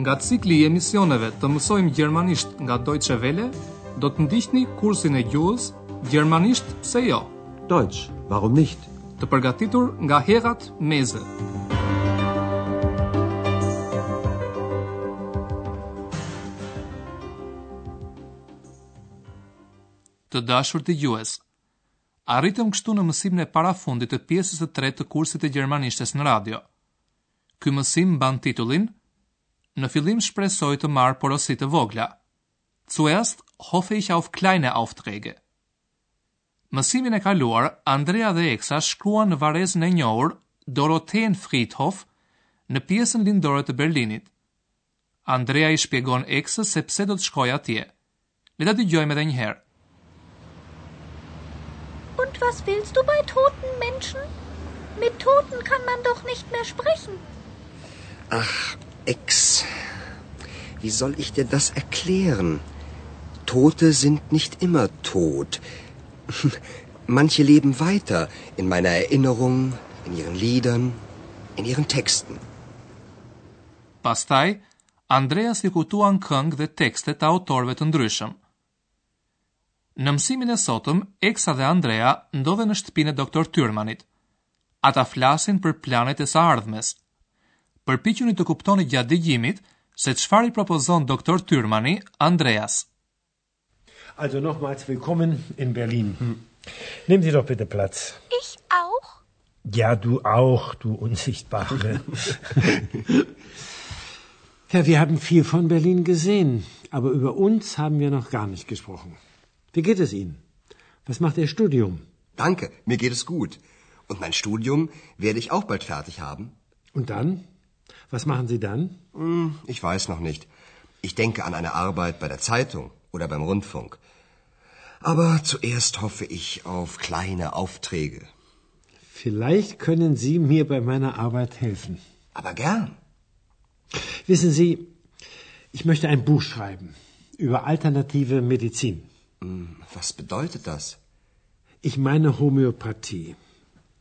Nga cikli i emisioneve të mësojmë gjermanisht nga Deutsche Welle, do të ndiqni kursin e gjuhës Gjermanisht pse jo? Deutsch, warum nicht? Të përgatitur nga Herrad Meese. Të dashur dëgjues, arritëm kështu në mësimin e parafundit të pjesës të tretë të kursit të gjermanishtes në radio. Ky mësim mban titullin Në fillim shpresoj të marr porosi të vogla. Zuerst hoffe ich auf kleine Aufträge. Mësimin e kaluar, Andrea dhe Eksa shkuan në varrezën e njohur Dorotheenfriedhof në pjesën lindore të Berlinit. Andrea i shpjegon Eksës se pse do të shkoj atje. Le ta dëgjojmë edhe një herë. Und was willst du bei toten Menschen? Mit Toten kann man doch nicht mehr sprechen. Ach, Ex. Wie soll ich dir das erklären? Tote sind nicht immer tot. Manche leben weiter in meiner Erinnerung, in ihren Liedern, in ihren Texten. Pastaj, Andreas iu kujtuan këngë dhe tekste të autorëve të ndryshëm. Në mësimin e sotëm, Eksa dhe Andrea ndodhen në shtëpinë e doktor Tyrmanit. Ata flasin për planet e së ardhmes. Përpiquni të kuptoni gjatë dëgjimit se çfarë i propozon doktor Tyrmani Andreas. Also nochmals willkommen in Berlin. Hm. Nehmen Sie doch bitte Platz. Ich auch? Ja, du auch, du Unsichtbare. ja, wir haben viel von Berlin gesehen, aber über uns haben wir noch gar nicht gesprochen. Wie geht es Ihnen? Was macht Ihr Studium? Danke, mir geht es gut. Und mein Studium werde ich auch bald fertig haben. Und dann? Was machen Sie dann? Hm, ich weiß noch nicht. Ich denke an eine Arbeit bei der Zeitung oder beim Rundfunk. Aber zuerst hoffe ich auf kleine Aufträge. Vielleicht können Sie mir bei meiner Arbeit helfen. Aber gern. Wissen Sie, ich möchte ein Buch schreiben über alternative Medizin. Hm, was bedeutet das? Ich meine Homöopathie.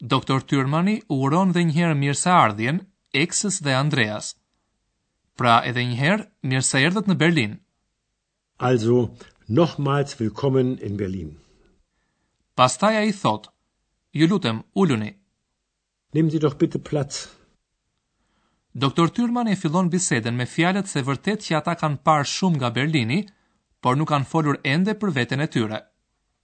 Doktor Tyrmani u uron dhe njëherë mirëseardhjen Eksës dhe Andreas. Pra edhe njëherë mirë se erdhët në Berlin. Also, nochmals willkommen in Berlin. Pastaj ai thotë, Ju lutem, uluni. Nehmen Sie doch bitte Platz. Doktor Tyrmani e fillon bisedën me fjalët se vërtet që ata kanë parë shumë nga Berlini, por nuk kanë folur ende për veten e tyre.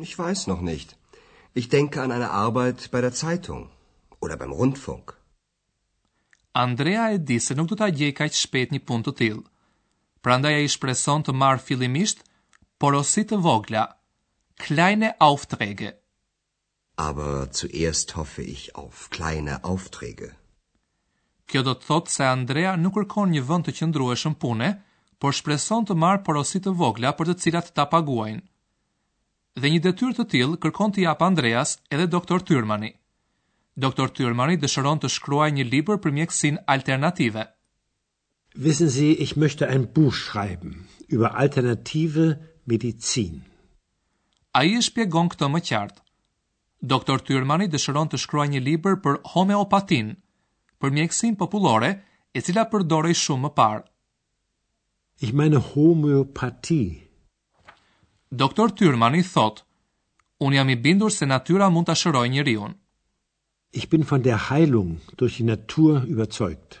Ich weiß noch nicht. Ich denke an eine Arbeit bei der Zeitung oder beim Rundfunk. Andrea e di se nuk do ta gjejë kaq shpejt një punë të tillë. Prandaj ai shpreson të marrë fillimisht porosi të vogla, kleine Aufträge. Aber zuerst hoffe ich auf kleine Aufträge. Kjo do të thotë se Andrea nuk kërkon një vend të qëndrueshëm pune, por shpreson të marrë porosi të vogla për të cilat ta paguajnë. Dhe një detyrë të tillë kërkon t'i japë Andreas edhe doktor Tyrmani. Doktor Tyrmani dëshiron të shkruajë një libër për mjekësinë alternative. Wissen Sie, ich möchte ein Buch schreiben über alternative Medizin. Ai e shpjegon këtë më qartë. Doktor Tyrmani dëshiron të shkruajë një libër për homeopatinë, për mjekësinë popullore, e cila përdorej shumë më parë. Ich meine Homöopathie. Doktor Tyrmani thotë, Unë jam i bindur se natyra mund ta shërojë njeriun. Ich bin von der Heilung durch die Natur überzeugt.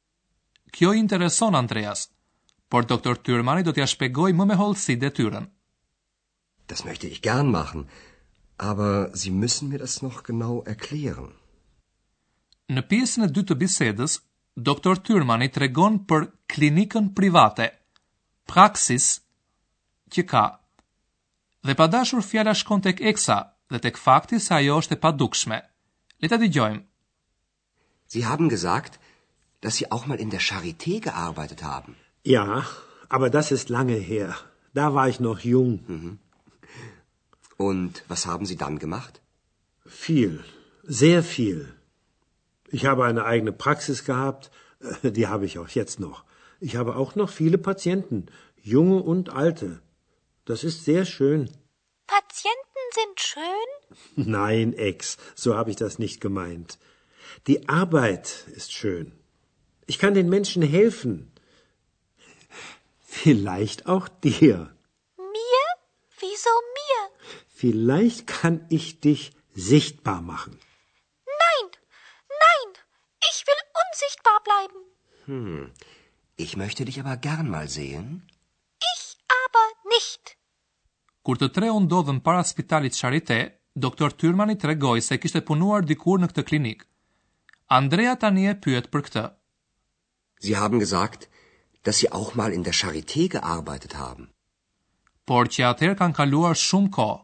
Kjo i intereson Andreas, por doktor Tyrmani do t'ia shpjegojë më me hollësi detyrën. Das möchte ich gern machen, aber Sie müssen mir das noch genau erklären. Në pjesën e dytë të bisedës, doktor Tyrmani tregon për klinikën private, Praxis, që ka. Dhe pa dashur fjala shkon tek Eksa dhe tek fakti se ajo është e padukshme. Le ta dëgjojmë. Sie haben gesagt, dass Sie auch mal in der Charité gearbeitet haben. Ja, aber das ist lange her. Da war ich noch jung. Mhm. Und was haben Sie dann gemacht? Viel, sehr viel. Ich habe eine eigene Praxis gehabt, äh, die habe ich auch jetzt noch. Ich habe auch noch viele Patienten, junge und alte. Das ist sehr schön. Patienten sind schön? Nein, Ex, so habe ich das nicht gemeint. Die Arbeit ist schön. Ich kann den Menschen helfen. Vielleicht auch dir. Mir? Wieso mir? Vielleicht kann ich dich sichtbar machen. Nein! Nein! Ich will unsichtbar bleiben. Hm. Ich möchte dich aber gern mal sehen. Ich aber nicht. Kur të tre u ndodhën para spitalit Charité, doktor Tyrmani tregoi se kishte punuar dikur në këtë klinikë. Andrea tani e pyet për këtë. Sie haben gesagt, dass Sie auch mal in der Charité gearbeitet haben. Por që atëherë kanë kaluar shumë kohë.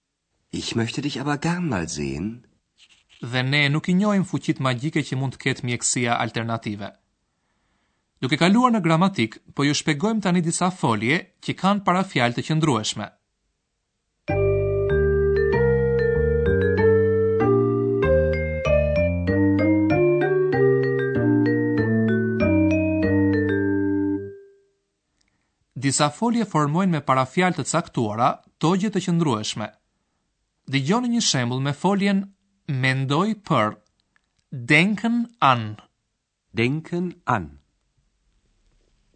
Ich möchte dich aber gern mal sehen. Dhe ne nuk i njohim fuqitë magjike që mund të ketë mjekësia alternative. Duke kaluar në gramatikë, po ju shpjegojmë tani disa folje që kanë parafjalë të qëndrueshme. Disa folje formojnë me parafjalë të caktuara togje të qëndrueshme. Dëgjoni një shembull me foljen mendoj për denken an. Denken an.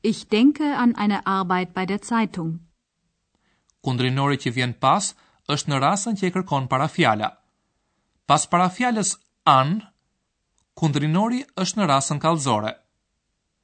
Ich denke an eine Arbeit bei der Zeitung. Kundrinori që vjen pas është në rasën që e kërkon parafjala. Pas parafjalës an, kundrinori është në rasën kallëzore.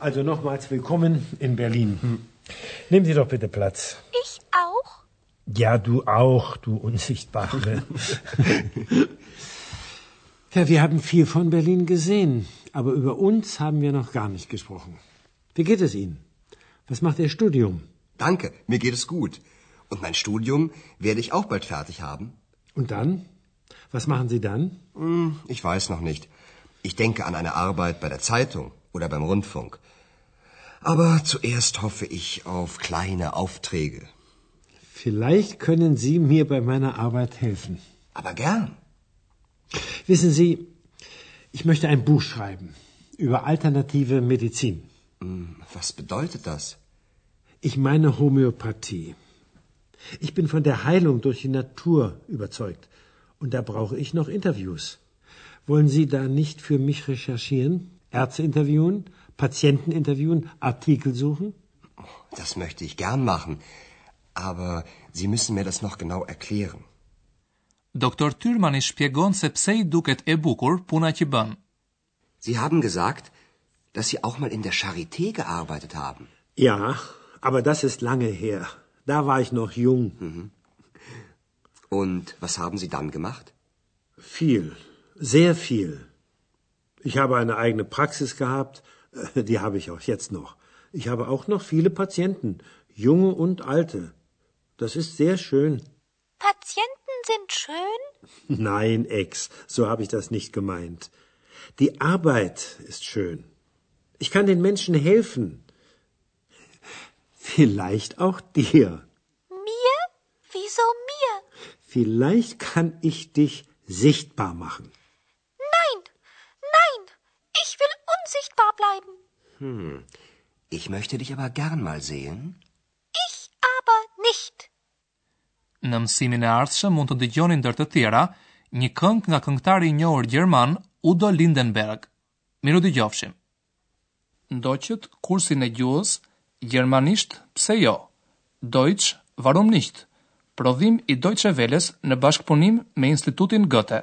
Also nochmals willkommen in Berlin. Hm. Nehmen Sie doch bitte Platz. Ich auch? Ja, du auch, du Unsichtbare. ja, wir haben viel von Berlin gesehen, aber über uns haben wir noch gar nicht gesprochen. Wie geht es Ihnen? Was macht Ihr Studium? Danke, mir geht es gut. Und mein Studium werde ich auch bald fertig haben. Und dann? Was machen Sie dann? Hm, ich weiß noch nicht. Ich denke an eine Arbeit bei der Zeitung oder beim Rundfunk. Aber zuerst hoffe ich auf kleine Aufträge. Vielleicht können Sie mir bei meiner Arbeit helfen. Aber gern. Wissen Sie, ich möchte ein Buch schreiben über alternative Medizin. Hm, was bedeutet das? Ich meine Homöopathie. Ich bin von der Heilung durch die Natur überzeugt. Und da brauche ich noch Interviews. Wollen Sie da nicht für mich recherchieren? Ärzte interviewen? Patienten interviewen? Artikel suchen? Oh, das möchte ich gern machen. Aber Sie müssen mir das noch genau erklären. Dr. Thürmann shpjegon se pse duket e bukur Sie haben gesagt, dass Sie auch mal in der Charité gearbeitet haben. Ja, aber das ist lange her. Da war ich noch jung. Mhm. Und was haben Sie dann gemacht? Viel, sehr viel. Ich habe eine eigene Praxis gehabt, äh, die habe ich auch jetzt noch. Ich habe auch noch viele Patienten, junge und alte. Das ist sehr schön. Patienten sind schön? Nein, Ex, so habe ich das nicht gemeint. Die Arbeit ist schön. Ich kann den Menschen helfen. Vielleicht auch dir. Mir? Wieso mir? Vielleicht kann ich dich sichtbar machen. Nein! Nein! Ich will unsichtbar bleiben. Hm. Ich möchte dich aber gern mal sehen. Ich aber nicht. Në mësimin e ardhshëm mund të dëgjoni ndër të tjera një këngë nga këngëtari i njohur gjerman Udo Lindenberg. Mirudëgjofshim. Ndoqët kursin e gjuhës Gjermanisht pse jo? Deutsch, warum nicht? Prodhim i Deutsche Welles në bashkëpunim me Institutin Goethe.